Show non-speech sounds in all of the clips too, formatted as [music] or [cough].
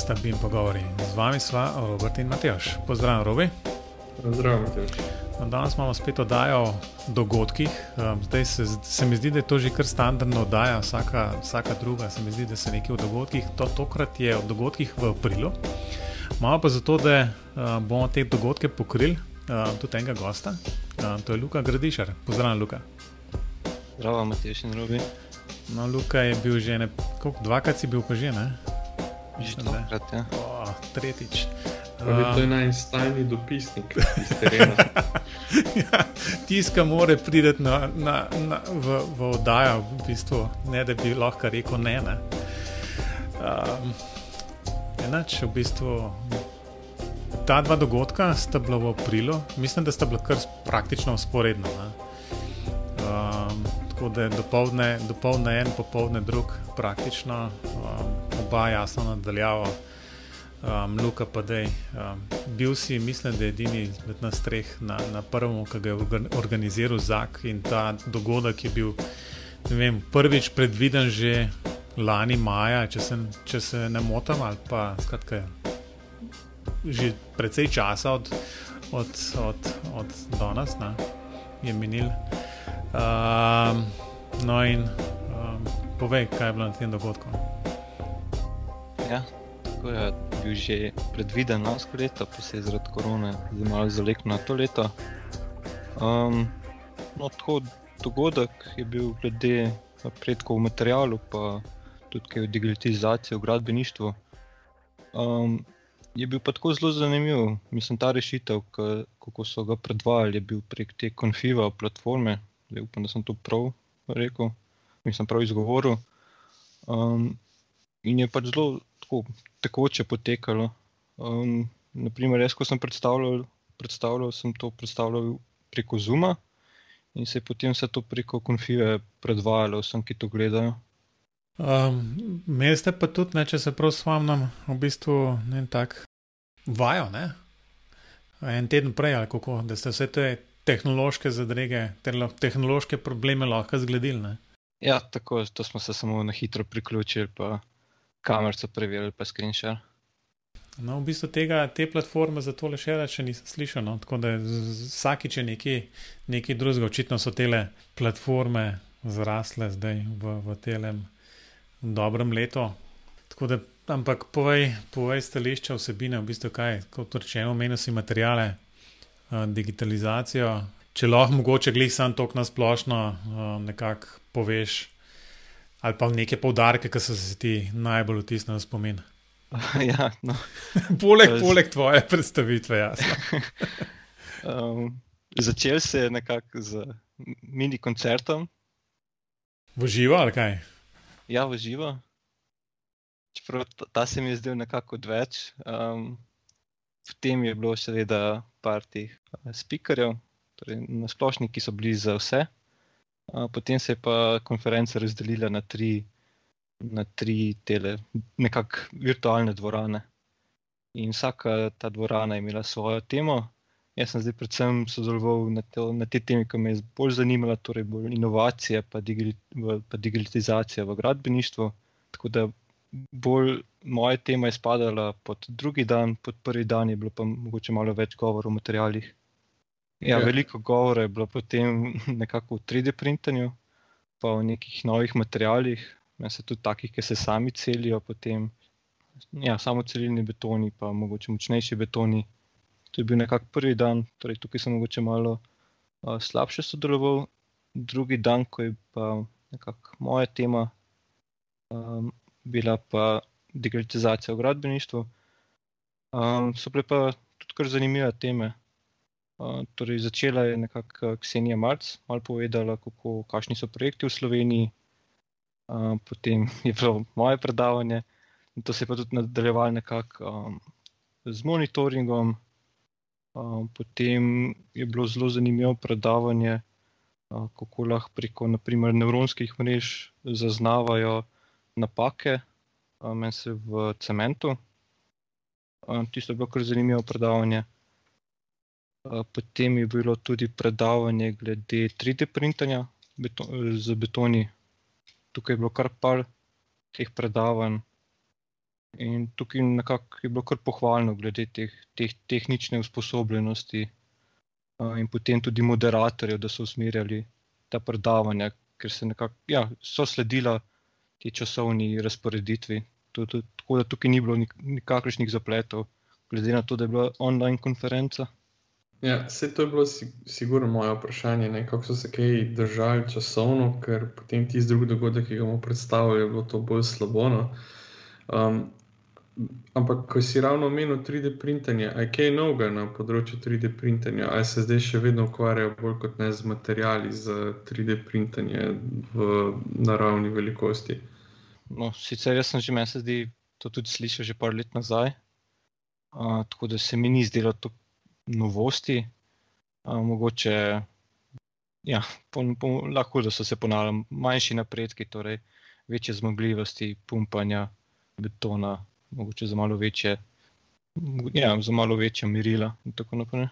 podcasta Bim Pogovori. Z vami sva Robert in Matjaš. Pozdravljen, Robi. Matjaš. No, danes imamo spet oddajo o dogodkih. Zdaj se, se mi zdi, da je to že kar standardna oddaja, vsaka, vsaka druga. Se mi zdi, da se nekaj o dogodkih. To, tokrat je o dogodkih v aprilu. Malo pa zato, da bomo te dogodke pokrili, tudi enega gosta. To je Luka Gradišar. Pozdravljen, Luka. Zdravo, Matjaš in Robi. No, Luka je bil že ne, koliko, dvakrat si bil pa že, ne? Že dvakrat, ja. O, tretjič. Um, to je najstajni dopisnik iz terena. [laughs] ja, tiska mora priti na, na, na, v, v oddajo, v bistvu, ne da bi lahko rekel ne. ne. Um, enač, v bistvu, ta dva dogodka sta bila v aprilu, mislim, da sta bila kar praktično usporedna. Um, tako da je dopoledne, dopoledne en, popoldne drug, praktično um, oba jasno nadaljavo. Um, Luka, pa da je um, bil si, mislim, da je edini izmed nas treh na, na prvem, ki ga je organiziral Zak in ta dogodek je bil vem, prvič predviden že lani maja, če se, če se ne motim, ali pa skratka, že precej časa od, od, od, od danes ne, je minil. Um, no, in um, povej, kaj je bilo na tem dogodku. Ja, tako je bil že predviden lansko leto, pa se je zaradi korone zdaj malo zaleknil na to leto. Um, no, tako dogodek je bil glede napredkov v materialu, pa tudi v digitalizaciji, v gradbeništvu. Um, je bil pa tako zelo zanimiv. Mislim, ta rešitev, kako so ga predvajali, je bil prek te konfiva platforme. Zdaj upam, da sem to prav rekel, mislim, prav izgovoril. Um, in je pač zelo tako tekoče potekalo. Um, naprimer, jaz, ko sem predstavljal, predstavljal, sem to predstavljal preko Zuma in se je potem vse to preko konfive predvajalo vsem, ki to gledajo. Um, Meste pa tudi, ne, če se prav spomnim, v bistvu ne tako vajo, ne? en teden prej ali kako, da ste vse te tehnološke zadrege, te tehnološke probleme lahko zgledili. Ne? Ja, tako, to smo se samo na hitro priključili, pa kamerico preverili, pa screenshot. No, v bistvu tega, te platforme za tole še reče nisem slišal. No? Tako da vsakič je nekaj, nekaj drugega, očitno so te platforme zrasle zdaj v, v telem dobrem letu. Tako da, ampak povej, povej stališča vsebine, v bistvu kaj, kot rečeno, omenil si materijale, digitalizacijo. Če lahko mogoče glih sam tok na splošno nekako poveš, ali pa neke poudarke, ki so se ti najbolj vtisnili v spomin. [laughs] Ja, no. [laughs] poleg, poleg tvoje predstavitve, jasno. [laughs] um, začel se je nekako z mini koncertom. V živo ali kaj? Ja, v živo. Čeprav ta se mi je zdel nekako odveč. Um, v tem je bilo seveda par teh spikerjev, torej na splošni, ki so bili za vse. Uh, potem se je pa konferenca razdelila na tri na tri tele, nekako virtualne dvorane. In vsaka ta dvorana je imela svojo temo. Jaz sem zdaj predvsem sodeloval na, na te temi, ki me je bolj zanimala, torej bolj inovacije, pa, digi, pa digitalizacija v gradbeništvu. Tako da bolj moja tema je spadala pod drugi dan, pod prvi dan je bilo pa mogoče malo več govora o materialih. Ja, ja. Veliko govora je bilo potem nekako v 3D printanju, pa o nekih novih materialih, se tudi takih, ki se sami celijo, potem ja, samo celilni betoni, pa mogoče močnejši betoni. To je bil nekako prvi dan, torej tukaj sem mogoče malo uh, slabše sodeloval, drugi dan, ko je pa nekako moja tema, um, bila pa digitalizacija v gradbeništvu. Um, so bile pa tudi kar zanimive teme. Uh, torej začela je nekako Ksenija Marc, malo povedala, kako, kakšni so projekti v Sloveniji, potem je bilo moje predavanje, in to se je pa tudi nadaljevalo nekako um, z monitoringom. Um, potem je bilo zelo zanimivo predavanje, uh, kako lahko preko naprimer, nevronskih mrež zaznavajo napake, uh, meni se v cementu. Um, tisto je bilo kar zanimivo predavanje. Uh, potem je bilo tudi predavanje glede 3D printanja beto z betoni, tukaj je bilo kar par teh predavanj. In tukaj je bilo kar pohvalno, glede teh, teh tehnične usposobljenosti uh, in potem tudi moderatorjev, da so usmerjali ta predavanja, ker se nekako, ja, so sledila ti časovni razporeditvi. Tudi, tako da tukaj ni bilo nik nikakršnih zapletov, glede na to, da je bila online konferenca. Ja, vse to je bilo sigurno moje vprašanje, ne, kako so se kaj držali časovno, ker potem tisti drugi dogodek, ki ga bomo predstavili, je bilo to bolj slabo. No. Um, ampak, ko si ravno omenil 3D printanje, je kaj novega na področju 3D printanja, ali se zdaj še vedno ukvarjajo bolj kot ne z materiali za 3D printanje v naravni velikosti? No, sicer jaz sem že meni se zdi to tudi slišal že par let nazaj, uh, tako da se mi ni zdelo to novosti, a, mogoče ja, po, po, lahko da so se ponavljali manjši napredki, torej večje zmogljivosti pumpanja betona, mogoče za malo večje, ja, za malo večje merila in tako naprej.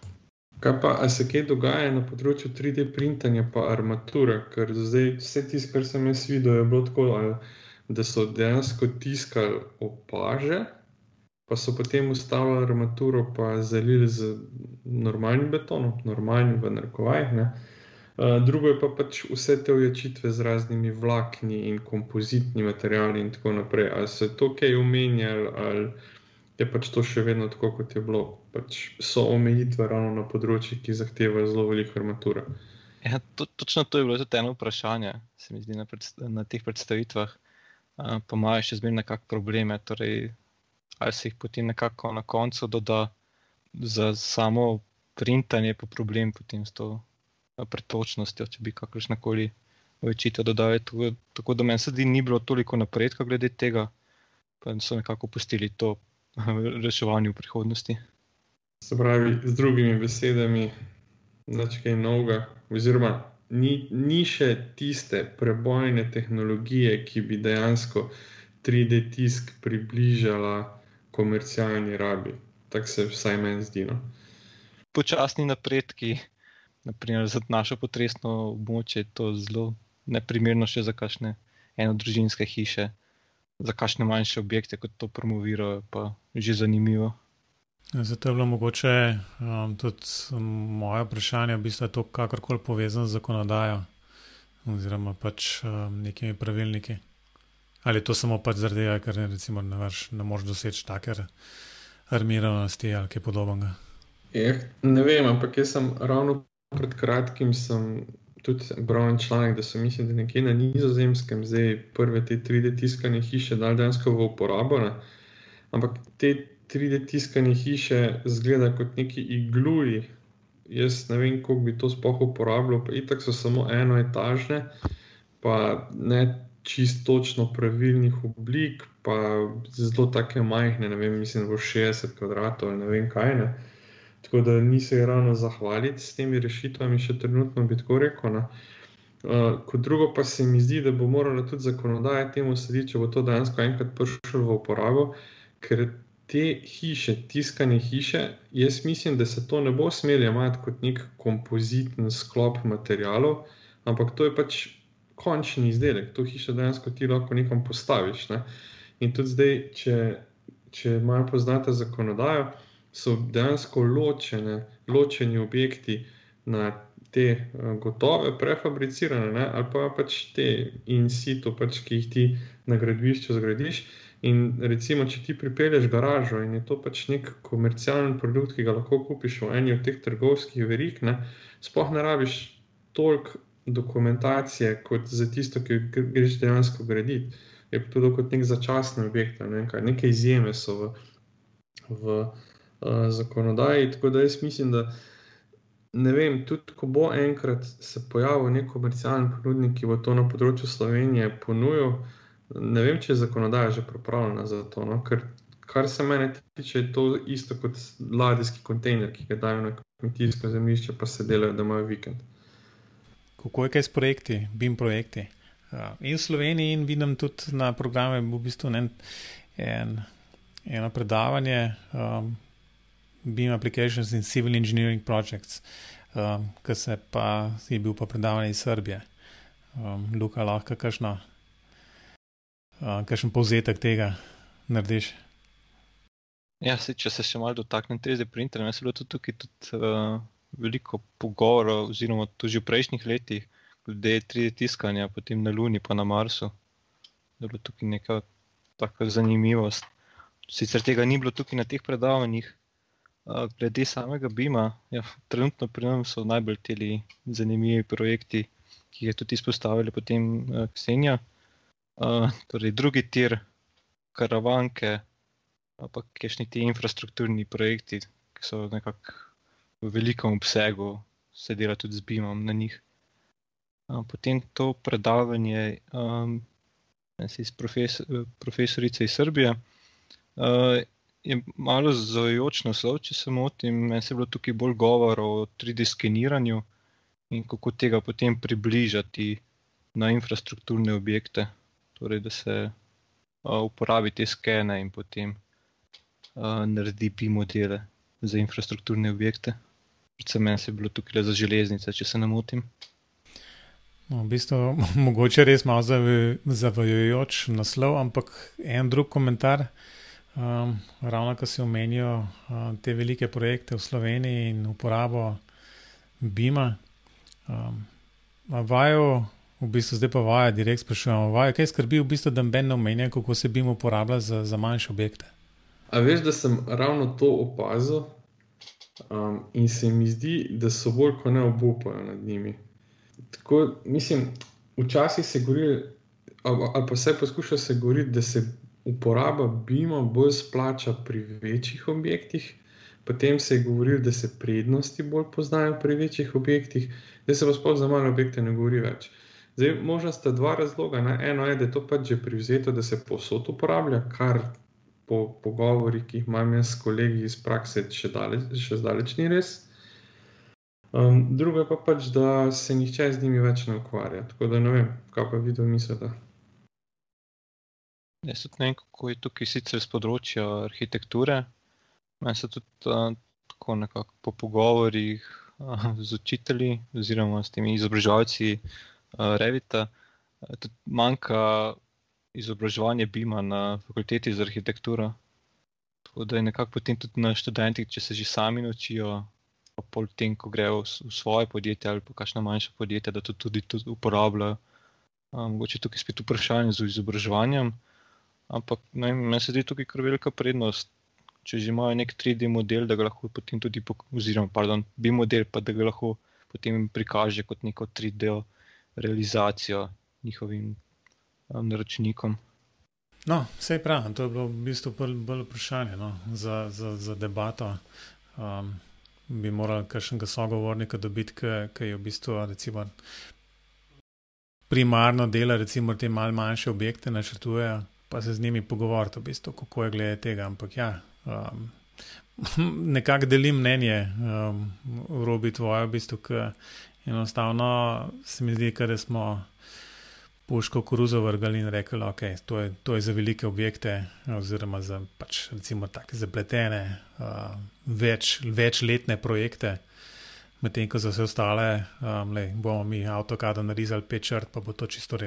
Kaj pa, se kaj dogaja na področju 3D printanja, pa armatura? Ker zdaj vse tisto, kar sem jaz videl, je bilo tako, da so dejansko tiskali opaže, pa so potem ustavili armaturo, pa zalili z normalnim betonom, normalnim v narkovajih. Uh, drugo je pa pač vse te ojačitve z raznimi vlakni in kompozitnimi materiali, in tako naprej. Ali se to kaj umenjalo, ali je pač to še vedno tako, kot je bilo. Pač so omejitve ravno na področjih, ki zahtevajo zelo veliko armature. Ja, to, točno to je bilo tudi eno vprašanje, se mi zdi na, predst na teh predstavitvah. Uh, pa imajo še zmeraj nekakšne probleme. Torej, ali se jih potem nekako na koncu doda za samo printanje, pa problem potem s to pretočnostjo, če bi kakršna koli večita dodali. Tako, tako da meni se zdi, ni bilo toliko napredka glede tega, pa so nekako pustili to reševanje v prihodnosti. Se pravi, z drugimi besedami, nekaj novega, oziroma ni, ni še tiste prebojne tehnologije, ki bi dejansko 3D tisk približala komercialni rabi. Tako se vsaj meni zdi. No. Počasni napredki, naprimer za našo potresno območje, je to zelo neprimerno še za kakšne enodružinske hiše, za kakšne manjše objekte, kot to promovirajo, pa že zanimivo. Zato je bilo mogoče um, tudi moje vprašanje, v bistvu je to kakorkoli povezano z zakonodajo oziroma pač um, nekimi pravilniki. Ali je to samo pač zaradi tega, ker recimo, ne, veš, ne moreš doseči take armiranosti ali kaj podobnega? Je, ne vem, ampak jaz sem ravno pred kratkim tudi bral članek, da so mislim, da nekje na nizozemskem zdaj prve te 3D tiskane hiše dal dejansko v uporabo. Ne? Ampak te 3D tiskane hiše zgleda kot neki igluji. Jaz ne vem, kako bi to sploh uporabljal, pa itak so samo enoetažne, pa ne čisto točno pravilnih oblik, pa zelo tako majhne, ne vem, mislim, da bo 60 kvadratov ali ne vem kaj. Ne. Tako da nisem jih ravno zahvaliti s temi rešitvami, še trenutno bi tako rekel. Uh, kot drugo, pa se mi zdi, da bo morala tudi zakonodaja temu slediti, če bo to dejansko enkrat prišlo v uporabo, ker te hiše, tiskane hiše, jaz mislim, da se to ne bo smelo imeti kot nek kompozitni sklop materijalov, ampak to je pač končni izdelek, to hišo dejansko ti lahko nekam postaviš. Ne? In tudi zdaj, če, če malo poznate zakonodajo, so dejansko ločene, ločeni objekti na te uh, gotove, prefabricirane, ne? ali pa pač te in situ, pač, ki jih ti na gradbišču zgradiš. In recimo, če ti pripelješ garažo in je to pač nek komercialen produkt, ki ga lahko kupiš v eni od teh trgovskih verig, ne, sploh ne rabiš toliko dokumentacije, kot za tisto, ki greš dejansko graditi. Je pa to kot nek začasni objekt, ne nekaj izjeme so v, v uh, zakonodaji. Tako da jaz mislim, da ne vem, tudi ko bo enkrat se pojavil nek komercialni ponudnik, ki bo to na področju Slovenije ponujal, ne vem, če je zakonodaja že pripravljena za to. No? Ker, kar se mene tiče, je to isto kot ladijski kontejner, ki ga dajo na kmetijsko zemljišče, pa se delajo, da imajo vikend kako je kaj s projekti, BIM projekti. Uh, in v Sloveniji, in vidim tudi na programu, v bistvu en, en, eno predavanje um, BIM Applications in Civil Engineering Projects, um, ki se pa je bil pa predavanje iz Srbije. Um, Luka, lahko kakšno, uh, kakšen povzetek tega narediš? Ja, se, če se še malo dotaknem 3D printerja, je bilo tudi tukaj tudi, uh, veliko pogovorov, oziroma tudi v prejšnjih letih, glede 3D tiskanja, potem na Luni, pa na Marsu. Da je bilo tukaj neka taka zanimivost. Sicer tega ni bilo tukaj na teh predavanjih, glede samega Bima, ja, trenutno pri nas so najbolj ti zanimivi projekti, ki jih je tudi izpostavili potem uh, Ksenija. Uh, torej, drugi tir, karavanke pa kakšni ti infrastrukturni projekti, ki so nekako v velikem obsegu, se dela tudi z BIM-om na njih. Potem to predavanje um, iz profesor, profesorice iz Srbije. Uh, je malo zaujoč naslov, če se motim. Meni se je bilo tukaj bolj govor o 3D skeniranju in kako tega potem približati na infrastrukturne objekte. Torej, da se uh, uporabi te skene in potem uh, naredi pi modele za infrastrukturne objekte. Predvsem meni je bilo tukaj za železnice, če se ne motim. No, v bistvu, [laughs] mogoče res malo zavajajoč naslov, ampak en drug komentar. Um, ravno ko si omenijo uh, te velike projekte v Sloveniji in uporabo BIM-a. Um, vajo, v bistvu zdaj pa vaja, direkt sprašujemo, vajo, kaj skrbi, v bistvu, da ne omenja, kako se BIM uporablja za, za manjše objekte. A veš, da sem ravno to opazil um, in se mi zdi, da so bolj kot ne obupajo nad njimi. Tako, mislim, včasih se govori, ali, ali pa vse poskuša se govoriti, da se uporaba BIM-a bolj splača pri večjih objektih. Potem se je govorilo, da se prednosti bolj poznajo pri večjih objektih, da se pa sploh za male objekte ne govori več. Zdaj, možno sta dva razloga. Ne? Eno je, da je to pač že privzeto, da se posod uporablja, kar po pogovorih, ki jih imam jaz s kolegi iz prakse, še, daleč, še zdaleč ni res. Um, drugo je pa pač, da se nihče z njimi več ne ukvarja. Tako da ne vem, kaj pa videl mislite. Jaz tudi ne vem, kako je tukaj sicer z področja arhitekture. Meni se tudi uh, tako nekako po pogovorih uh, z učitelji oziroma s temi izobraževalci uh, Revita uh, tudi manjka izobraževanje BIM-a na fakulteti za arhitekturo. Tako da je nekako potem tudi na študentih, če se že sami naučijo, pa pol tem, ko grejo v svoje podjetje ali pa kakšno manjše podjetje, da to tudi, tudi uporabljajo. Mogoče um, tukaj spet vprašanje z izobraževanjem, ampak meni se zdi tukaj kar velika prednost. Če že imajo nek 3D model, da ga lahko potem tudi, oziroma, pardon, bi model, pa da ga lahko potem prikaže kot neko 3D realizacijo njihovim naročnikom. No, vse pravi, to je bilo v bistvu bolj, bolj vprašanje no, za, za, za debato. Um, bi morali kakšnega sogovornika dobiti, ki je v bistvu recimo, primarno dela, recimo te mal manjše objekte načrtujejo, pa se z njimi pogovoriti, v bistvu, kako je glede tega. Ampak ja, um, [laughs] nekako delim mnenje um, robi tvoje, v bistvu, ker enostavno se mi zdi, da smo puško koruzo vrgali in rekli, da okay, to, to je za velike objekte, oziroma za pač, recimo tako zapletene, uh, več, večletne projekte. Medtem ko za vse ostale, um, le, bomo mi avtokado narisali pet črt, pa bo to čisto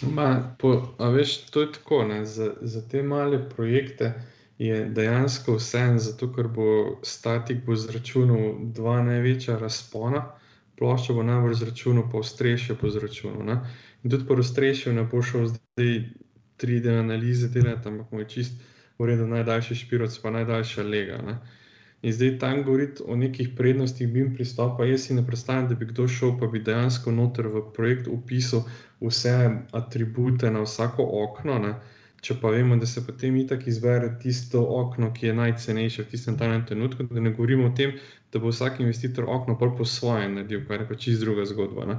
redo. A veš, to je tako. Za, za te male projekte je dejansko vse, zato ker bo statik bo zračunal dva največja razpona, plošča bo najbolj zračunal, pa ostrešje bo zračunal. In tudi po raztrešju ne bo šel zdaj 3D analize delati, ampak mu je čist v redu najdaljši špiroc, pa najdaljša lega. Ne? In zdaj tam govoriti o nekih prednostih BIM pristopa, jaz si ne predstavljam, da bi kdo šel, pa bi dejansko noter v projekt upisal vse atribute na vsako okno. Ne? Če pa vemo, da se potem itak izbere tisto okno, ki je najcenejše v tistem trenutku, da ne govorimo o tem, da bo vsak investitor okno po svoje naredil, kar je pa čist druga zgodba. Ne?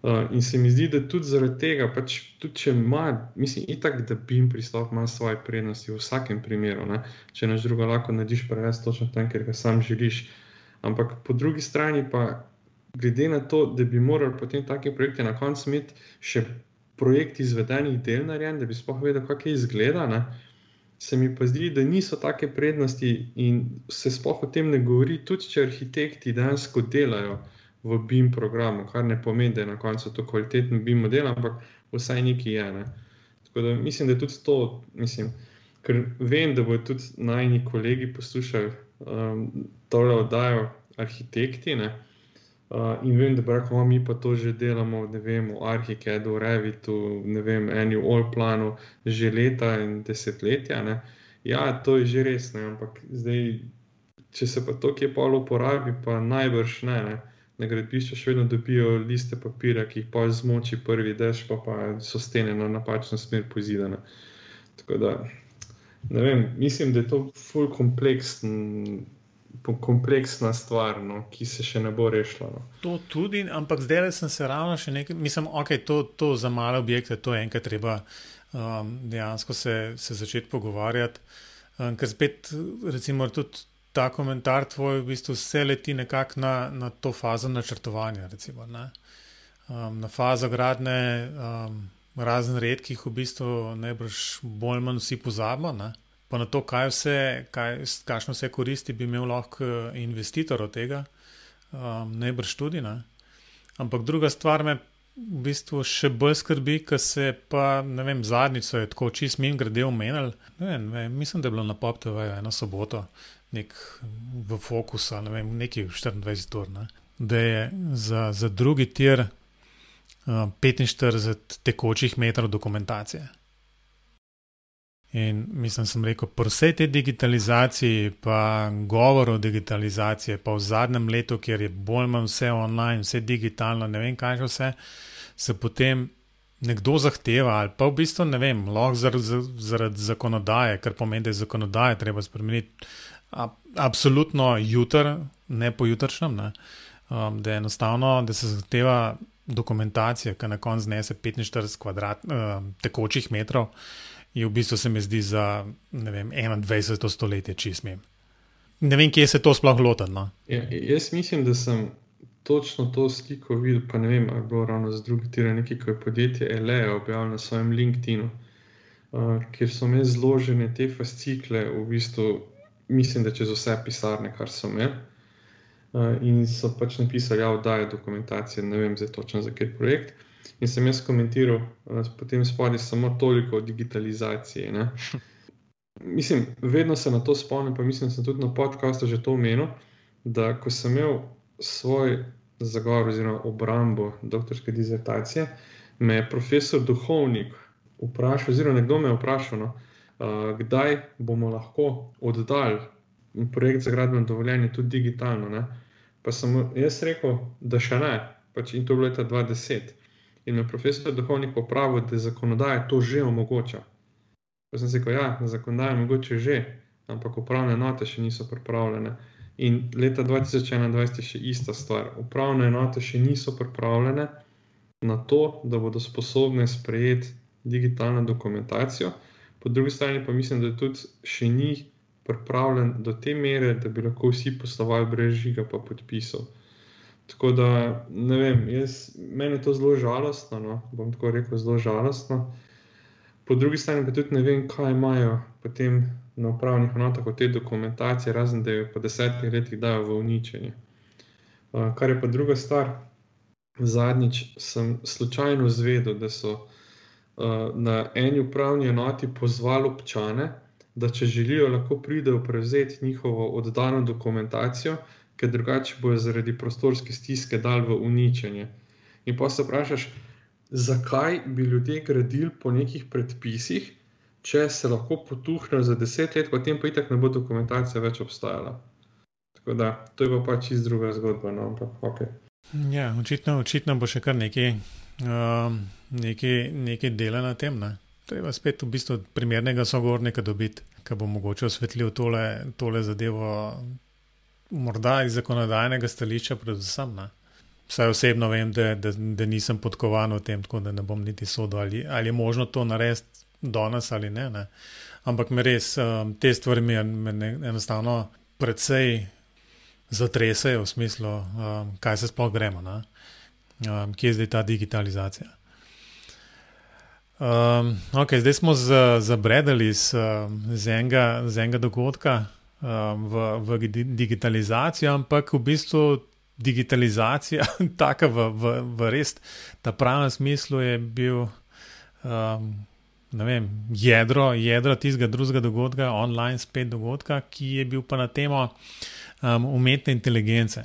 Uh, in se mi zdi, da tudi zaradi tega, pač, tudi če ima, mislim, itak, da bi jim pristop ima svoje prednosti v vsakem primeru. Ne? Če naš drugo lahko narediš preveč točno tam, ker ga sam želiš. Ampak po drugi strani pa, glede na to, da bi morali potem take projekte na koncu imeti še projekt izvedenih del narejen, da bi sploh vedel, kako je izgleda. Ne? Se mi pa zdi, da niso take prednosti in se sploh o tem ne govori, tudi če arhitekti dejansko delajo v BIM programu, kar ne pomeni, da je na koncu to kvaliteten BIM model, ampak vsaj neki je. Ne. Tako da mislim, da je tudi to, mislim, ker vem, da bodo tudi najni kolegi poslušali um, tole oddajo arhitekti. Ne? Uh, in vem, da brako, mi pa to že delamo, vem, v Arhikedu, v Revitu, ne vem, eni v Allplanu, že leta in desetletja. Ne? Ja, to je že res, ne? ampak zdaj, če se pa to kje polo uporabi, pa najbrž ne. ne? Na gradbišču še vedno dobijo liste papirja, ki jih pa zmoči prvi dež, pa, pa so stene na napačno smer pozidane. Tako da, ne vem, mislim, da je to fully kompleksen. Kompleksna stvar, no, ki se še ne bo rešila. No. To tudi, ampak zdaj sem se ravno še nekaj, mislim, ok, to, to za male objekte, to je enkrat treba um, dejansko se, se začeti pogovarjati. Um, ker spet, recimo, tudi ta komentar tvoj v bistvu vse leti nekako na, na to fazo načrtovanja, recimo, um, na fazo gradne. Um, razen redkih, v bistvu najbrž bolj ali manj vsi pozabimo. Pa na to, kaj vse, kaj, kakšno vse koristi bi imel lahko eh, investitor od tega, um, najbrž tudi. Ne? Ampak druga stvar me v bistvu še bolj skrbi, ker se pa, ne vem, zadnjič je tako čist min grede omenjal. Mislim, da je bilo na PopTV eno soboto, nek v fokusu, ne vem, neki 24 ur, ne? da je za, za drugi tir 45 tekočih metrov dokumentacije. In mislim, da sem rekel, po vsej tej digitalizaciji, pa govor o digitalizaciji, pa v zadnjem letu, kjer je bolj ali manj vse online, vse digitalno, ne vem kaj še vse, se potem nekdo zahteva, ali pa v bistvu ne vem, lahko zaradi, zaradi zakonodaje, kar pomeni, da je zakonodaje treba spremeniti. Absolutno jutr, ne pojutrišnjem, ne? um, da je enostavno, da se zahteva dokumentacija, ki na koncu znese 45 kvadrat, uh, tekočih metrov, je v bistvu se mi zdi za vem, 21. stoletje, če smem. Ne vem, kje se to sploh loti. No? Ja, jaz mislim, da sem točno to sliko videl, pa ne vem, ali bo ravno z drugim tirom nekaj, ko je podjetje Elea objavilo na svojem LinkedIn-u, uh, kjer so me zložene te fascikle, v bistvu, mislim, da čez vse pisarne, kar so imeli. Uh, in so pač napisali, da je dokumentacija, ne vem, zdaj točno za kateri projekt. In sem jaz komentiral, uh, potem spodaj samo toliko o digitalizaciji. Ne? [laughs] Mislim, vedno se na to spomnim, pa mislim, da sem tudi na podkastu že to omenil, da ko sem imel svoj zagovor oziroma obrambo doktorske dizertacije, me je profesor Duhovnik vprašal, oziroma nekdo me je vprašal, no, kdaj bomo lahko oddali projekt za gradbeno dovoljenje tudi digitalno. Ne? Pa sem jaz rekel, da še ne, pač in to je bilo leta 2010. In me profesor duhovnik popravil, da zakonodaja to že omogoča. Pa sem rekel, ja, zakonodaja mogoče že, ampak upravne enote še niso pripravljene. In leta 2021 je še ista stvar. Upravne enote še niso pripravljene na to, da bodo sposobne sprejeti digitalno dokumentacijo, po drugi strani pa mislim, da tudi še ni pripravljen do te mere, da bi lahko vsi poslovali brez žiga pa podpisov. Tako da, ne vem, jaz, meni je to zelo žalostno, no? bom tako rekel, zelo žalostno. Po drugi strani pa tudi ne vem, kaj imajo potem na upravnih enotah od te dokumentacije, razen da jo po desetih letih dajo v uničenje. Uh, kar je pa druga stvar, zadnjič sem slučajno zvedel, da so na eni upravni enoti pozvali občane, da če želijo, lahko pridejo prevzeti njihovo oddano dokumentacijo, ker drugače bojo zaradi prostorske stiske dal v uničenje. In pa se vprašaš, zakaj bi ljudje gradili po nekih predpisih, če se lahko potuhnejo za deset let, potem pa itak ne bo dokumentacija več obstajala. Tako da to je pa pač iz druga zgodba. No, ampak, okay. Ja, očitno, očitno bo še kar nekaj, um, nekaj, nekaj dela na tem. Ne? treba spet v bistvu primernega sogovornika dobiti, ki bo mogoče osvetlil tole, tole zadevo, morda iz zakonodajnega stališča, predvsem. Ne. Vsaj osebno vem, da, da, da nisem podkovan v tem, tako da ne bom niti sodel, ali, ali je možno to narediti danes ali ne, ne. Ampak me res um, te stvari me, me enostavno predvsej zatresajo v smislu, um, kaj se sploh gremo, um, kje je zdaj ta digitalizacija. Um, okay, zdaj smo zabredali z, z, enega, z enega dogodka um, v, v digitalizacijo, ampak v bistvu digitalizacija, [laughs] tako v, v, v res ta pravem smislu, je bil um, vem, jedro, jedro tistega drugega dogodka, online spet dogodka, ki je bil pa na temo um, umetne inteligence.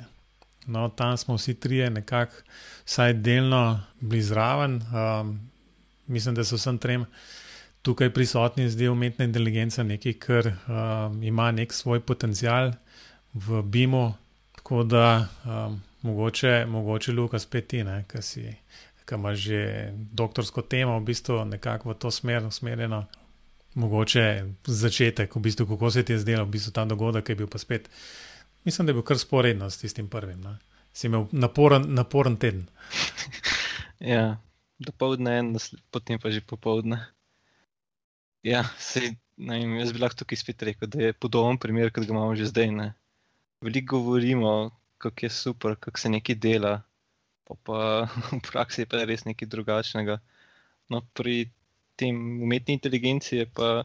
No, tam smo vsi trije nekako, vsaj delno, bili zraven. Um, mislim, da so vsem trem tukaj prisotni zdaj umetna inteligenca nekaj, kar um, ima nek svoj potencial v BIM-u. Tako da um, mogoče, mogoče Luka spet ti, ki si ki ima že doktorsko temo, v bistvu nekako v to smer usmerjeno. Mogoče začetek, v bistvu, kako se ti je zdelo, v bistvu ta dogodek je bil pa spet. Mislim, da je bil kar sporedno s tistim prvim. Ne? Si imel naporen, naporen teden. [laughs] ja, do povdne en, potem pa že popovdne. Ja, sej, vem, jaz bi lahko tukaj spet rekel, da je podoben primer, kot ga imamo že zdaj. Ne? Veliko govorimo, kako je super, kako se nekaj dela, pa, pa [laughs] v praksi je pa res nekaj drugačnega. No, pri tem umetni inteligenci je pa,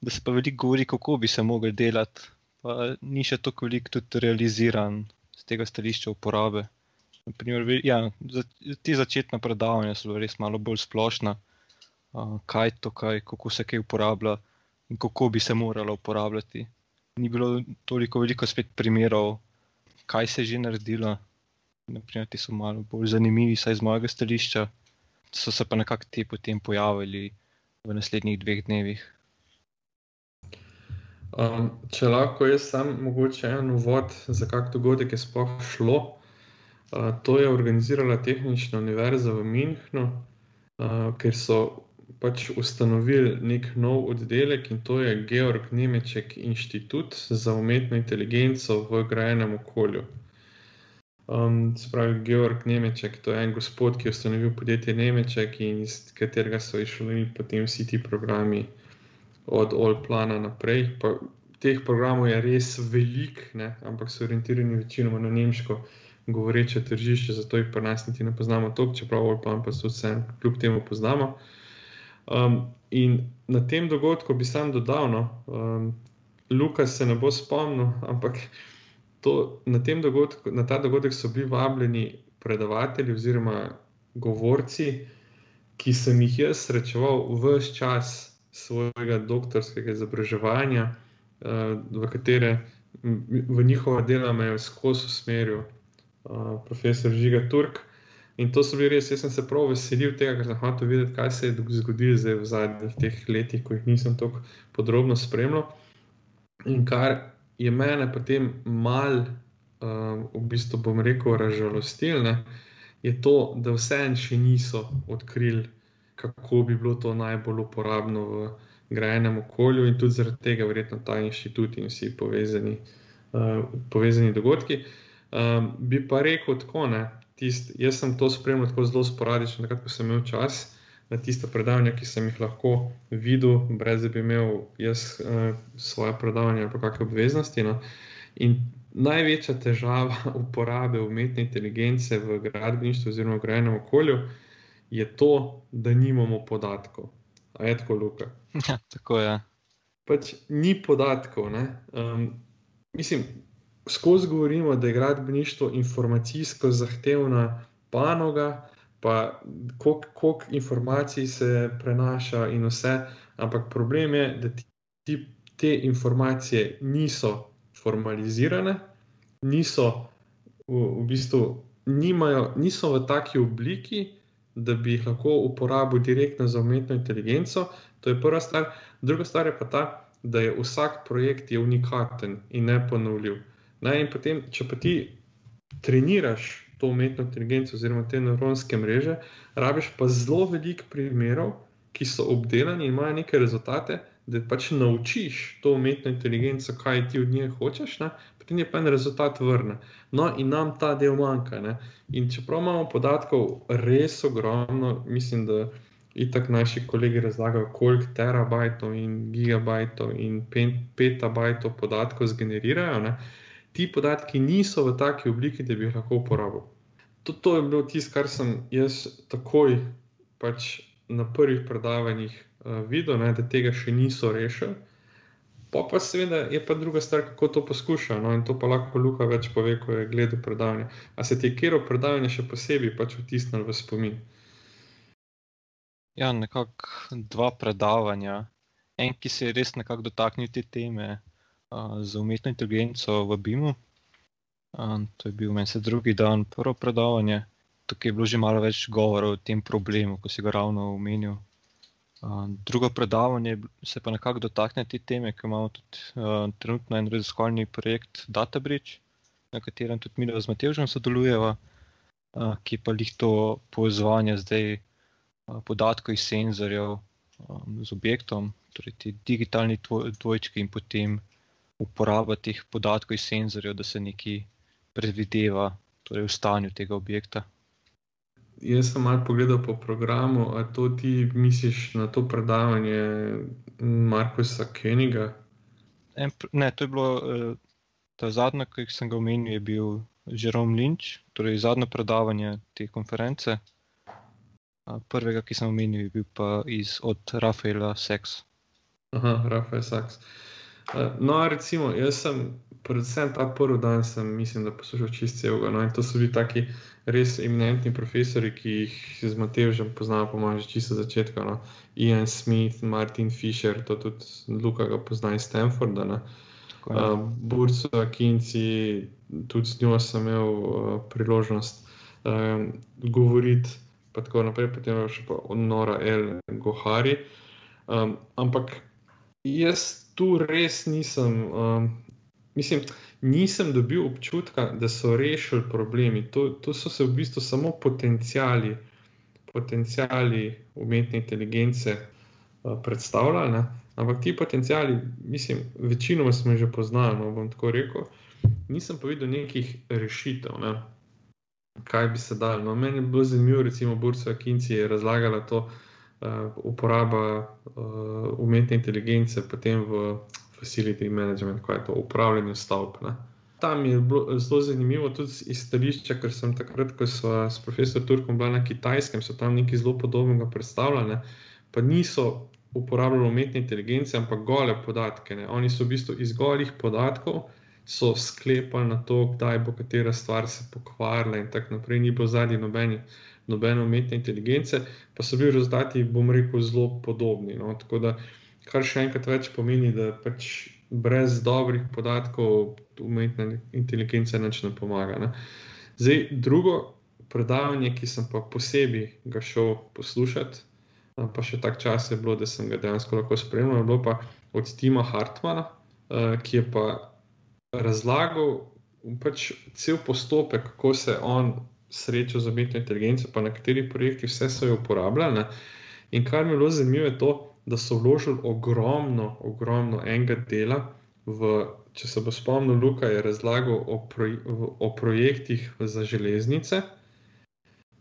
da se pa veliko govori, kako bi se mogli delati, pa ni še tako veliko tudi realiziran z tega stališča uporabe. Naprimer, ja, ti začetna predavanja so res malo bolj splošna, kaj to, kaj, kako se kaj uporablja in kako bi se moralo uporabljati. Ni bilo toliko veliko spet primerov, kaj se je že naredilo. Naprimer, ti so malo bolj zanimivi, saj iz mojega stališča, so se pa nekako ti potem pojavili v naslednjih dveh dnevih. Um, če lahko jaz sam mogoče en uvod, za kak dogodek je sploh šlo. Uh, to je organizirala Tehnična univerza v Münchnu, uh, ker so pač ustanovili nek nov oddelek in to je Georg Nemeček Inštitut za umetno inteligenco v grajenem okolju. Um, se pravi, Georg Nemeček, to je en gospod, ki je ustanovil podjetje Nemeček in iz katerega so išli potem vsi ti programi od Olplana naprej. Pa, teh programov je res velik, ne? ampak so orientirani večinoma na nemško govoreče tržišče, zato jih pri nas niti ne poznamo toliko, čeprav Olplan pa so vse kljub temu poznamo. Um, in na tem dogodku bi sam dodal, no, um, Lukas se ne bo spomnil, ampak to, na, dogodku, na ta dogodek so bili vabljeni predavatelji oziroma govorci, ki sem jih jaz srečeval vse čas svojega doktorskega izobraževanja, uh, v katere v njihova dela me je skozi usmeril uh, profesor Žiga Turk. In to so bili res, jaz sem se prav veselil tega, ker sem hotel videti, kaj se je zgodilo v zadnjih teh letih, ko jih nisem tako podrobno spremljal. In kar je mene potem mal, um, v bistvu bom rekel, razžalostil, je to, da vseeno še niso odkrili, kako bi bilo to najbolj uporabno v grajenem okolju, in tudi zaradi tega, verjetno, ta inštitut in vsi povezani, uh, povezani dogodki. Um, bi pa rekel tako, ne, tist, jaz sem to spremljal tako zelo sporadično, takrat, ko sem imel čas na tiste predavanja, ki sem jih lahko videl, brez da bi imel jaz uh, svoje predavanje ali kakšne obveznosti. No. In največja težava [laughs] uporabe umetne inteligence v gradbeništvu oziroma v grajenem okolju je to, da nimamo podatkov. A je tako, Luka? [laughs] Ja, tako je. Pač ni podatkov. Um, mislim, skozi govorimo, da je gradbeništvo informacijsko zahtevna panoga, pa koliko informacij se prenaša in vse. Ampak problem je, da ti, te informacije niso formalizirane, niso v, v bistvu nimajo, niso v taki obliki, da bi jih lahko uporabil direktno za umetno inteligenco. To je prva stvar. Druga stvar je pa ta, da je vsak projekt je unikaten in ne ponovljiv. In potem, če pa ti treniraš to umetno inteligenco oziroma te nevropske mreže, rabiš pa zelo veliko primerov, ki so obdelani in imajo neke rezultate, da pač naučiš to umetno inteligenco, kaj ti od nje hočeš, ne? potem je pa en rezultat vrne. No, in nam ta del manjka. Ne? In čeprav imamo podatkov res ogromno, mislim, da. In tako naši kolegi razlagajo, koliko terabajtov in gigabajtov in petabajtov podatkov zgenerirajo. Ne? Ti podatki niso v taki obliki, da bi jih lahko uporabil tudi to je bilo tisto, kar sem jaz takoj pač na prvih predavanjih videl, ne, da tega še niso rešili. Pa pa seveda je pa druga stvar, kako to poskušajo. No, in to pa lahko Luka več pove, ko je gledal predavanje. A se ti je kjer predavanje še posebej pač vtisnil v spomin? Ja, nekako dva predavanja. En, ki se je res nekako dotaknil te teme uh, z umetno inteligenco v BIM-u. Um, to je bil meni se drugi dan, prvo predavanje. Tukaj je bilo že malo več govora o tem problemu, ko si ga ravno omenil. Uh, drugo predavanje se pa nekako dotakne te teme, ker imamo tudi uh, trenutno en raziskovalni projekt DataBridge, na katerem tudi mi z Matežem sodelujemo, uh, ki pa jih to povezovanje zdaj podatkov iz senzorjev um, z objektom, torej ti digitalni dvojčki in potem uporaba teh podatkov iz senzorjev, da se nekaj predvideva torej v stanju tega objekta. Jaz sem malo pogledal po programu, a to ti misliš na to predavanje Markusa Keniga? Ne, to je bilo eh, ta zadnje, ki sem ga omenil, je bil Jerome Lynch, torej zadnje predavanje te konference. Prvega, ki sem omenil, je bil pa iz, od Rafaela Seks. Aha, Rafael Seks. No, recimo, jaz sem, predvsem ta prvi dan, sem, mislim, da poslušal čist celega. No, in to so bili taki res eminentni profesori, ki jih z Matejem poznamo, po mojem, že čisto začetka. No. Ian Smith, Martin Fisher, to tudi Luka ga pozna iz Stanforda. Uh, Burco, Kinci, tudi z njo sem imel uh, priložnost uh, govoriti pa tako naprej, potem še pa Nora L. Gohari. Um, ampak jaz tu res nisem, um, mislim, nisem dobil občutka, da so rešili problemi. To, to so se v bistvu samo potencijali, potencijali umetne inteligence uh, predstavljali. Ne? Ampak ti potencijali, mislim, večinoma smo že poznali, no, bom tako rekel. Nisem pa videl nekih rešitev. Ne? kaj bi se dal. No, meni je bilo zanimivo, recimo, Bursa Kinci je razlagala to uh, uporaba uh, umetne inteligence potem v facility management, kaj je to upravljanje stavb. Ne. Tam je bilo zelo zanimivo tudi iz stališča, ker sem takrat, ko so s profesorjem Turkom bila na kitajskem, so tam nekaj zelo podobnega predstavljali, pa niso uporabljali umetne inteligence, ampak gole podatke. Ne. Oni so v bistvu iz golih podatkov sklepali na to, kdaj bo katera stvar se pokvarila, in tako naprej, ni bilo zadnji nobeni, nobene umetne inteligence, pa so bili rezultati, bom rekel, zelo podobni. No? Tako da, kar še enkrat več pomeni, da pač brez dobrih podatkov umetna inteligence neč ne pomaga. Ne? Zdaj, drugo predavanje, ki sem pa posebej ga šel poslušati. Pa še tako čas je bilo, da sem ga dejansko lahko spremljal, bilo pa od Tima Hartmana, ki je pa razlagal pač cel postopek, kako se on sreča z umetno inteligenco, pa na katerih projektih vse so jo uporabljali. In kar mi je bilo zanimivo, je to, da so vložili ogromno, ogromno enega dela. V, če se bo spomnil, Luka je razlagal o, proj o projektih za železnice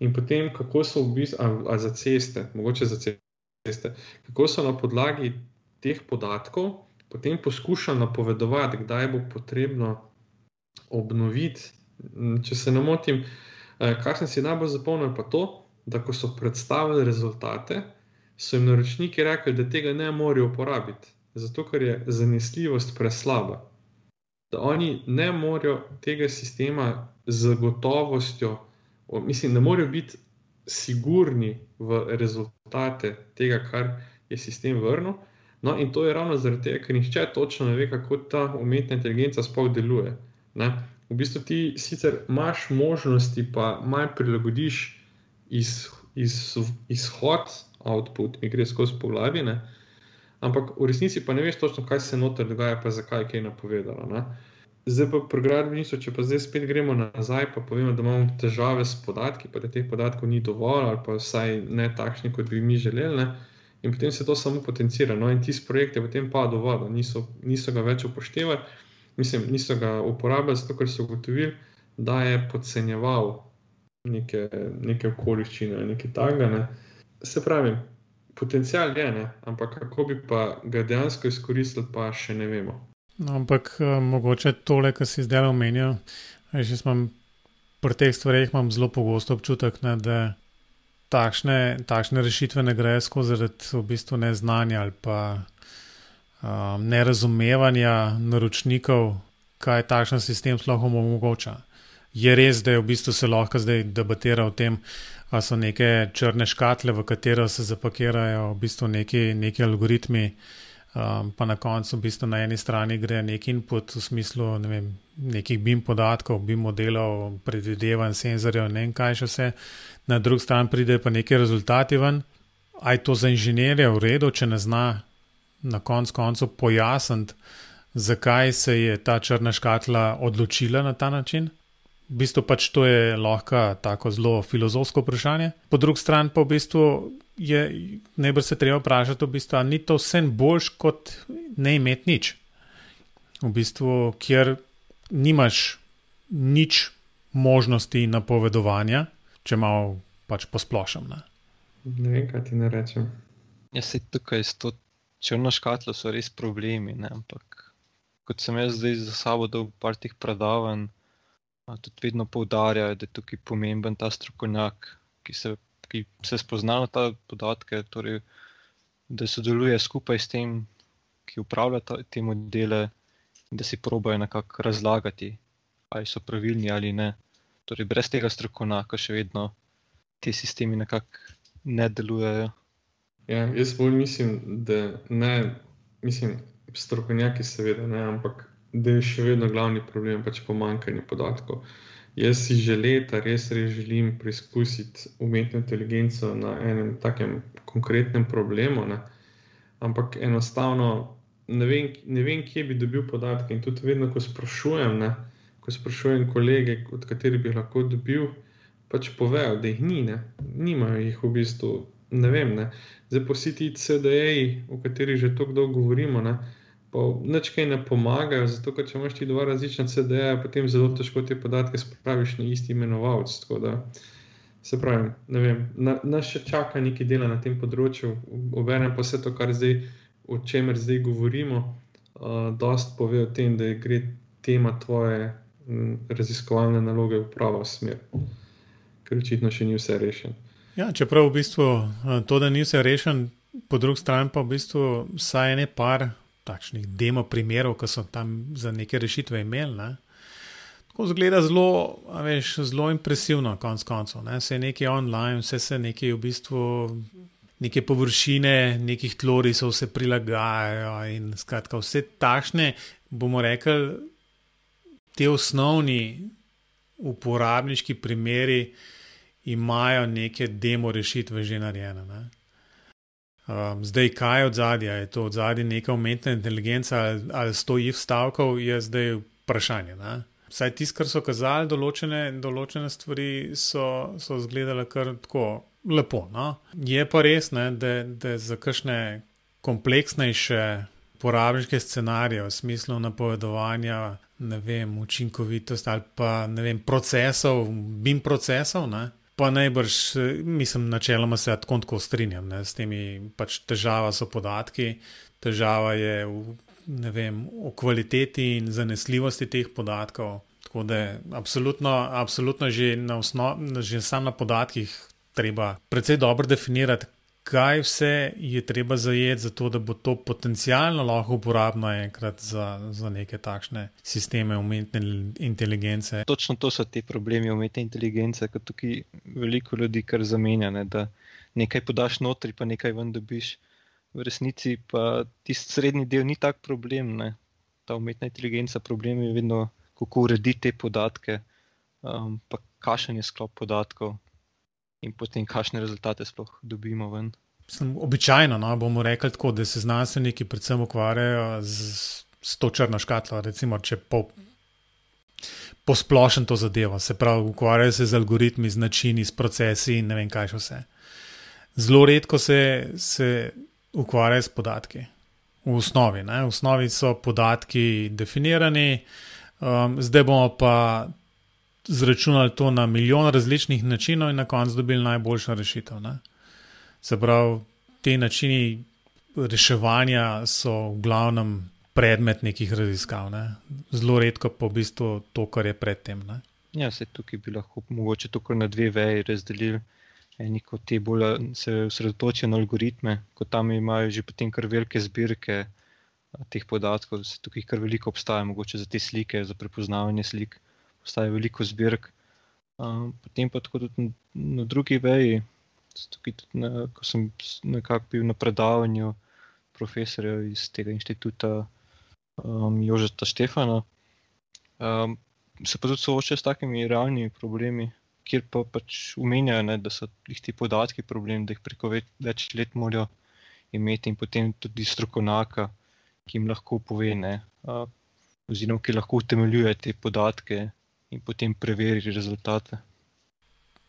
in potem, kako so v bistvu, a, a za ceste, mogoče za ceste, kako so na podlagi teh podatkov potem poskuša napovedovati, kdaj bo potrebno obnoviti. Če se ne motim, eh, kar sem si najbolj zapomnil, pa to, da ko so predstavili rezultate, so jim naročniki rekli, da tega ne morejo uporabiti, zato ker je zanesljivost preslaba. Da oni ne morejo tega sistema z gotovostjo, mislim, ne morejo biti sigurni v rezultate tega, kar je sistem vrnil. No, in to je ravno zaradi tega, ker nihče točno ne ve, kako ta umetna inteligenca sploh deluje. Ne? V bistvu ti sicer imaš možnosti, pa malo prilagodiš iz, iz, izhod, output, mi gre skozi poglavje, ampak v resnici pa ne veš točno, kaj se noter dogaja, pa zakaj je kaj napovedano. Ne? Zdaj pa pri gradbeništvu, če pa zdaj spet gremo nazaj, pa povemo, da imamo težave s podatki, pa da teh podatkov ni dovolj, ali pa vsaj ne takšni, kot bi mi želeli. Ne? in potem se to samo potencira. No, in ti projekti potem padajo v vodo, niso, niso ga več upoštevali, mislim, niso ga uporabljali, zato ker so ugotovili, da je podcenjeval neke, neke okoliščine, nekaj takega. Ne. Se pravi, potencial je, ne, ampak kako bi pa ga dejansko izkoristili, pa še ne vemo. No, ampak uh, mogoče tole, kar si zdaj omenil, že sem pri teh stvareh imam zelo pogosto občutek, ne, da takšne, takšne rešitve ne gre skozi v bistvu neznanja ali pa um, nerazumevanja naročnikov, kaj takšen sistem sploh omogoča. Je res, da je v bistvu se lahko zdaj debatira o tem, ali so neke črne škatle, v katero se zapakirajo v bistvu neki, neki algoritmi, um, pa na koncu v bistvu na eni strani gre neki input v smislu ne vem, nekih BIM podatkov, BIM modelov, predvidevanj, senzorjev, ne vem kaj še vse, na drugi strani pride pa neki rezultati ven. Aj to za inženirje v redu, če ne zna na koncu koncu pojasniti, zakaj se je ta črna škatla odločila na ta način v bistvu pač to je lahko tako zelo filozofsko vprašanje. Po drugi strani pa v bistvu je najbrž se treba vprašati, v bistvu, ali ni to vse boljš kot ne imeti nič. V bistvu, kjer nimaš nič možnosti napovedovanja, če malo pač posplošam. Ne? ne vem, kaj ti ne rečem. Jaz se tukaj s to črno škatlo so res problemi, ne? ampak kot sem jaz zdaj za sabo dal par teh predavanj, tudi vedno poudarjajo, da je tukaj pomemben ta strokovnjak, ki se, ki se spozna na ta podatke, torej, da sodeluje skupaj s tem, ki upravlja ta, te modele, in da si probojajo nekako razlagati, ali so pravilni ali ne. Torej, brez tega strokovnjaka še vedno ti sistemi nekako ne delujejo. Ja, jaz bolj mislim, da ne, mislim, strokovnjaki, seveda, ne, ampak da je še vedno glavni problem pač pomankanje podatkov. Jaz si že leta res, res želim preizkusiti umetno inteligenco na enem takem konkretnem problemu, ne? ampak enostavno ne vem, ne vem, kje bi dobil podatke. In tudi vedno, ko sprašujem, ne? ko sprašujem kolege, od katerih bi lahko dobil, pač povejo, da jih ni, ne? nimajo jih v bistvu. Ne vem, ne? zdaj pa vsi ti CDE-ji, o katerih že tako dolgo govorimo. Ne? Nič kaj ne pomagajo, zato ker če imaš ti dva različna CD-ja, potem zelo težko te podatke spraviš na isti imenovalec. Se pravi, ne vem, na, nas še čaka nekaj dela na tem področju, obenem pa vse to, kar zdaj, o čemer zdaj govorimo, uh, dost pove o tem, da gre tema tvoje m, raziskovalne naloge v pravo smer, ker očitno še ni vse rešeno. Ja, čeprav v bistvu to, da ni vse rešeno, po drugi strani pa v bistvu vsaj ene par takšnih demo primerov, ki so tam za neke rešitve imeli. Ne. Tako zgleda zelo, veš, zelo impresivno, konc koncev. Ne. Vse je nekaj online, vse se nekaj v bistvu. Neke površine, nekih tlorisov se prilagajajo, in skratka, vse takšne, bomo rekli, te osnovni uporabniški primeri imajo neke demo rešitve že narejene. Ne? Um, zdaj, kaj je od zadja? Je to od zadja neka umetna inteligenca ali, ali stoji v stavkov, je zdaj vprašanje. Ne? Vsaj tisto, kar so kazali, določene, določene stvari so, so izgledale kar tako lepo. No? Je pa res, ne, da, da za kakšne kompleksnejše uporabniške scenarije v smislu napovedovanja, vem, učinkovitosti ali pa vem, procesov, BIM procesov. Ne? Pa najbrž, mislim, načeloma se tako tako strinjam ne, s temi, pač težava so podatki, težava je v, vem, v kvaliteti in zanesljivosti teh podatkov. Tako da je absolutno, absolutno že, na osnov, že sam na podatkih treba precej dobro definirati, kaj vse je treba zajeti, zato da bo to potencialno lahko uporabno enkrat za, za neke takšne sisteme umetne inteligence. Točno to so ti problemi umetne inteligence, kot tukaj veliko ljudi kar zamenja, ne, da nekaj podaš notri, pa nekaj ven dobiš. V resnici pa tisti srednji del ni tak problem. Ne. Ta umetna inteligenca, problem je vedno, kako urediti te podatke, um, pa kašanje sklop podatkov in potem kakšne rezultate sploh dobimo ven. Sem, običajno no, bomo rekli tako, da se znanstveniki predvsem ukvarjajo z, z to črno škatlo. Recimo, če po, posplošen to zadevo, se pravi, ukvarjajo se z algoritmi, z načini, s procesi in ne vem kaj še vse. Zelo redko se, se ukvarjajo s podatki. V osnovi, ne? v osnovi so podatki definirani, um, zdaj bomo pa zračunali to na milijon različnih načinov in na koncu dobili najboljšo rešitev. Ne? Se pravi, te načini reševanja so v glavnem predmet nekih raziskav, ne? zelo redko pa v bistvu to, kar je predtem. Ne? Ja, se tukaj bi lahko mogoče tukaj na dve veji razdelili. Eni kot te bolj se osredotočijo na algoritme, kot tam imajo že potem kar velike zbirke teh podatkov, da se tukaj kar veliko obstaja, mogoče za te slike, za prepoznavanje slik obstaja veliko zbirk. Um, potem pa tako tudi na drugi veji, tudi na, ko sem nekako bil na predavanju profesorja iz tega inštituta um, Jožeta Štefana, um, se pa tudi soočajo s takimi realnimi problemi, kjer pa pač umenjajo, ne, da so ti podatki problem, da jih preko več, več let morajo imeti in potem tudi strokovnjaka, ki jim lahko pove, ne, uh, oziroma ki lahko utemeljuje te podatke in potem preveri rezultate.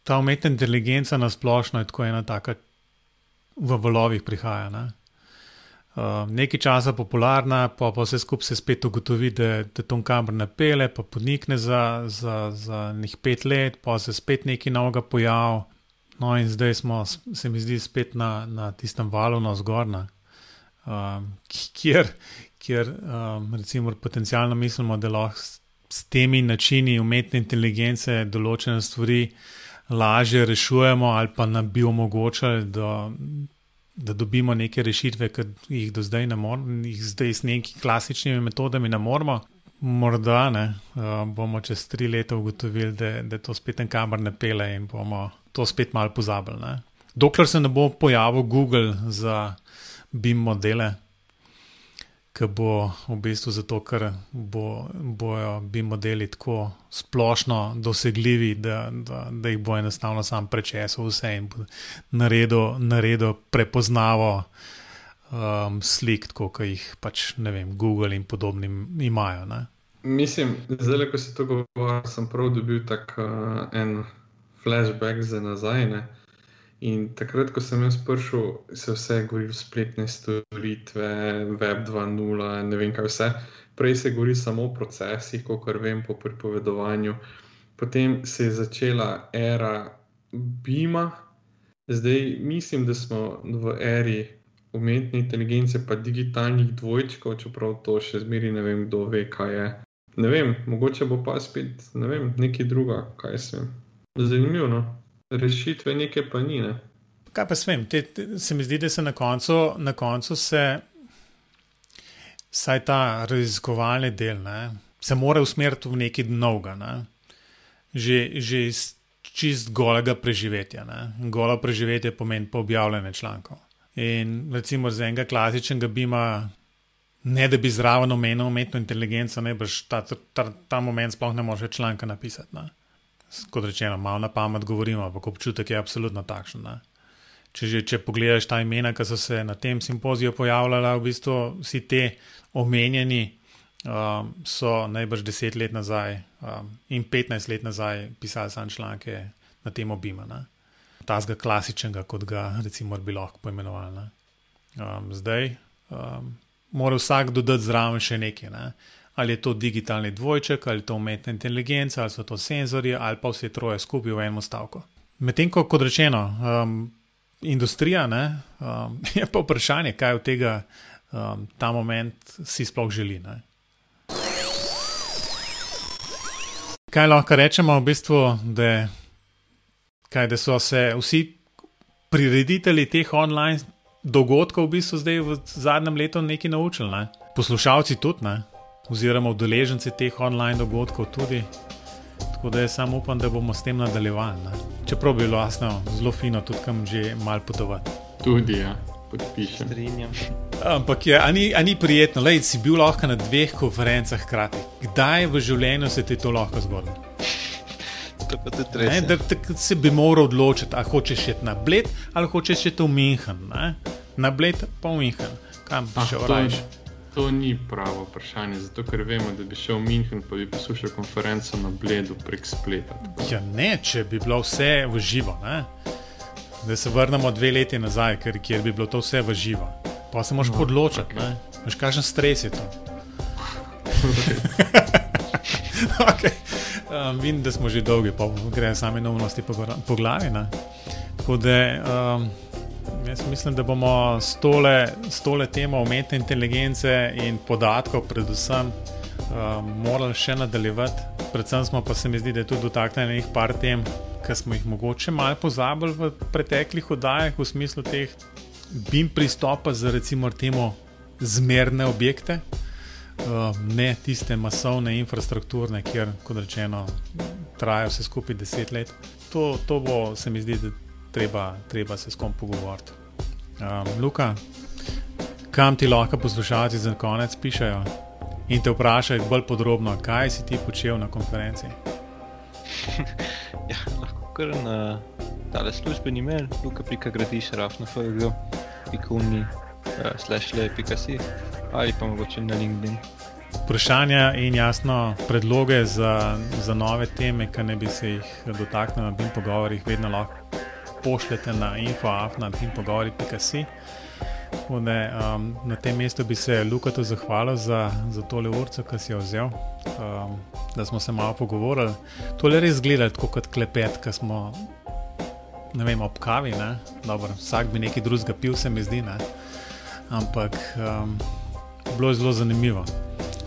Ta umetna inteligenca na splošno je tako ena taka, v valovih prihaja. Ne? Uh, nekaj časa popularna, pa pa vse skupaj se spet ugotovi, da, da to kamor ne pele, pa podnikne za, za, za nekaj pet let, pa se spet nekaj novega pojavi. No, in zdaj smo, se mi zdi, spet na, na tistem valu na zgornja, um, kjer, kjer um, recimo potencialno mislimo, da lahko s temi načini umetne inteligence določene stvari lažje rešujemo ali pa nam bi omogočali, da, da dobimo neke rešitve, ki jih do zdaj ne moremo, jih zdaj s nekimi klasičnimi metodami ne moremo. Morda ne, uh, bomo čez tri leta ugotovili, da, da to spet en kamer ne pele in bomo to spet malo pozabili. Ne. Dokler se ne bo pojavil Google za BIM modele, ki bo v bistvu zato, ker bo, bojo BIM modeli tako splošno dosegljivi, da, da, da jih bo enostavno sam prečesal vse in bo naredil, naredil prepoznavo um, slik, kot jih pač ne vem, Google in podobni imajo. Ne. Mislim, zdaj, ko si to govoril, sem prav dobil tak uh, en flashback za nazaj. Ne? In takrat, ko sem jaz prišel, se vse govori o spletne storitve, Web 2.0, ne vem kaj vse. Prej se govori samo o procesih, kot vem po pripovedovanju. Potem se je začela era BIM-a, zdaj mislim, da smo v eri umetne inteligence, pa digitalnih dvojčkov, čeprav to še zmeri ne vem, kdo ve, kaj je. Ne vem, mogoče bo pa spet ne vem, nekaj druga, kaj se. Zanimivo, no? Rešitve neke pa ni. Ne? Kaj pa svem, te, te, se mi zdi, da se na koncu, na koncu se, saj ta raziskovalni del, ne, se mora usmeriti v nekaj novega, ne? že, že iz čist golega preživetja. Ne? Golo preživetje pomeni pa objavljanje člankov. In recimo za enega klasičnega bima, ne da bi zraven omenil umetno inteligenco, ne boš ta, ta, ta moment sploh ne može članka napisati. Ne? Kot rečeno, malo na pamet govorimo, ampak občutek je absolutno takšen. Ne? Če, že, če pogledaš ta imena, ki so se na tem simpoziju pojavljala, v bistvu vsi te omenjeni um, so najbrž 10 let nazaj um, in 15 let nazaj pisali sam članke na tem obima. Ne? tazga klasičnega, kot ga recimo bi lahko poimenovali. Um, zdaj um, mora vsak dodati zraven še nekaj. Ne? Ali je to digitalni dvojček, ali je to umetna inteligenca, ali so to senzori, ali pa vse troje skupaj v enem stavku. Medtem ko, kot rečeno, um, industrija ne, um, [laughs] je pa vprašanje, kaj od tega um, ta moment si sploh želi. Ne? Kaj lahko rečemo v bistvu, da kaj, da so se vsi prireditelji teh online dogodkov v bistvu zdaj v zadnjem letu nekaj naučili, ne? poslušalci tudi, ne? Oziroma udeleženci teh online dogodkov tudi. Tako da jaz samo upam, da bomo s tem nadaljevali. Ne? Čeprav bi bilo jasno, zelo fino tudi kam že mal potovati. Tudi, ja. Podpišem. Ampak je, a ni, a ni prijetno, da si bil lahko na dveh konferencah hkrati. Kdaj v življenju se ti to lahko zgodi? [laughs] Ne, da, se bi moral odločiti, ali hočeš iti na Bled ali hočeš iti v München. Ne? Na Bled pa v München, kam bi šel raje. To ni pravo vprašanje, zato ker vemo, da bi šel v München in bi poslušal konferenco na Bledu prek spleta. Ja, ne, če bi bilo vse v živo. Ne? Da se vrnemo dve leti nazaj, ker, kjer bi bilo to vse v živo. Pa se moraš no, odločiti, okay. veš, kakšen stres je to. [laughs] okay. Um, vidim, da smo že dolgi, pa gre sami neumnosti po, po glavi. Ne? Tako da um, jaz mislim, da bomo s tole, s tole temo umetne inteligence in podatkov, predvsem, um, morali še nadaljevati. Predvsem smo pa se mi zdi, da je tudi dotaknjeno nekaj par tem, ki smo jih mogoče malo pozabili v preteklih oddajah, v smislu teh BIM pristopa za recimo temu zmerne objekte. uh, ne tiste masovne infrastrukturne, kjer, kot rečeno, traja vse skupaj deset let. To, to bo, se mi zdi, da treba, treba se s kom pogovoriti. Um, Luka, kam ti lahko poslušalci za konec pišajo in te vprašajo bolj podrobno, kaj si ti počel na konferenci? [laughs] ja, lahko kar na tale službeni mail, luka.gradiš, rafnafg, pikuni, uh, slash le.si ali pa mogoče na LinkedIn. Vprašanja in jasno predloge za, za nove teme, ki ne bi se jih dotaknili na tem pogovorih, vedno lahko pošljete na info.afna.pogovori.si. Um, na tem mestu bi se Lukatu zahvalil za, za tole urco, ki si jo vzel, um, da smo se malo pogovorili. To je res gledati kot klepet, ki smo vem, ob kavi. Dobro, vsak bi nekaj drugega pil, se mi zdi. Ne? Ampak um, bilo je zelo zanimivo.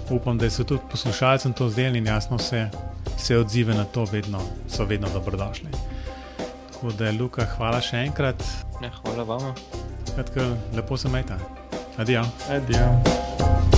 Upam, da so tudi poslušalcem to zdeli in jasno se, se odzive na to vedno, so vedno dobrodošli. Tako da, Luka, hvala še enkrat. Ja, hvala vam. Lepo se majta. Adijo. Adijo.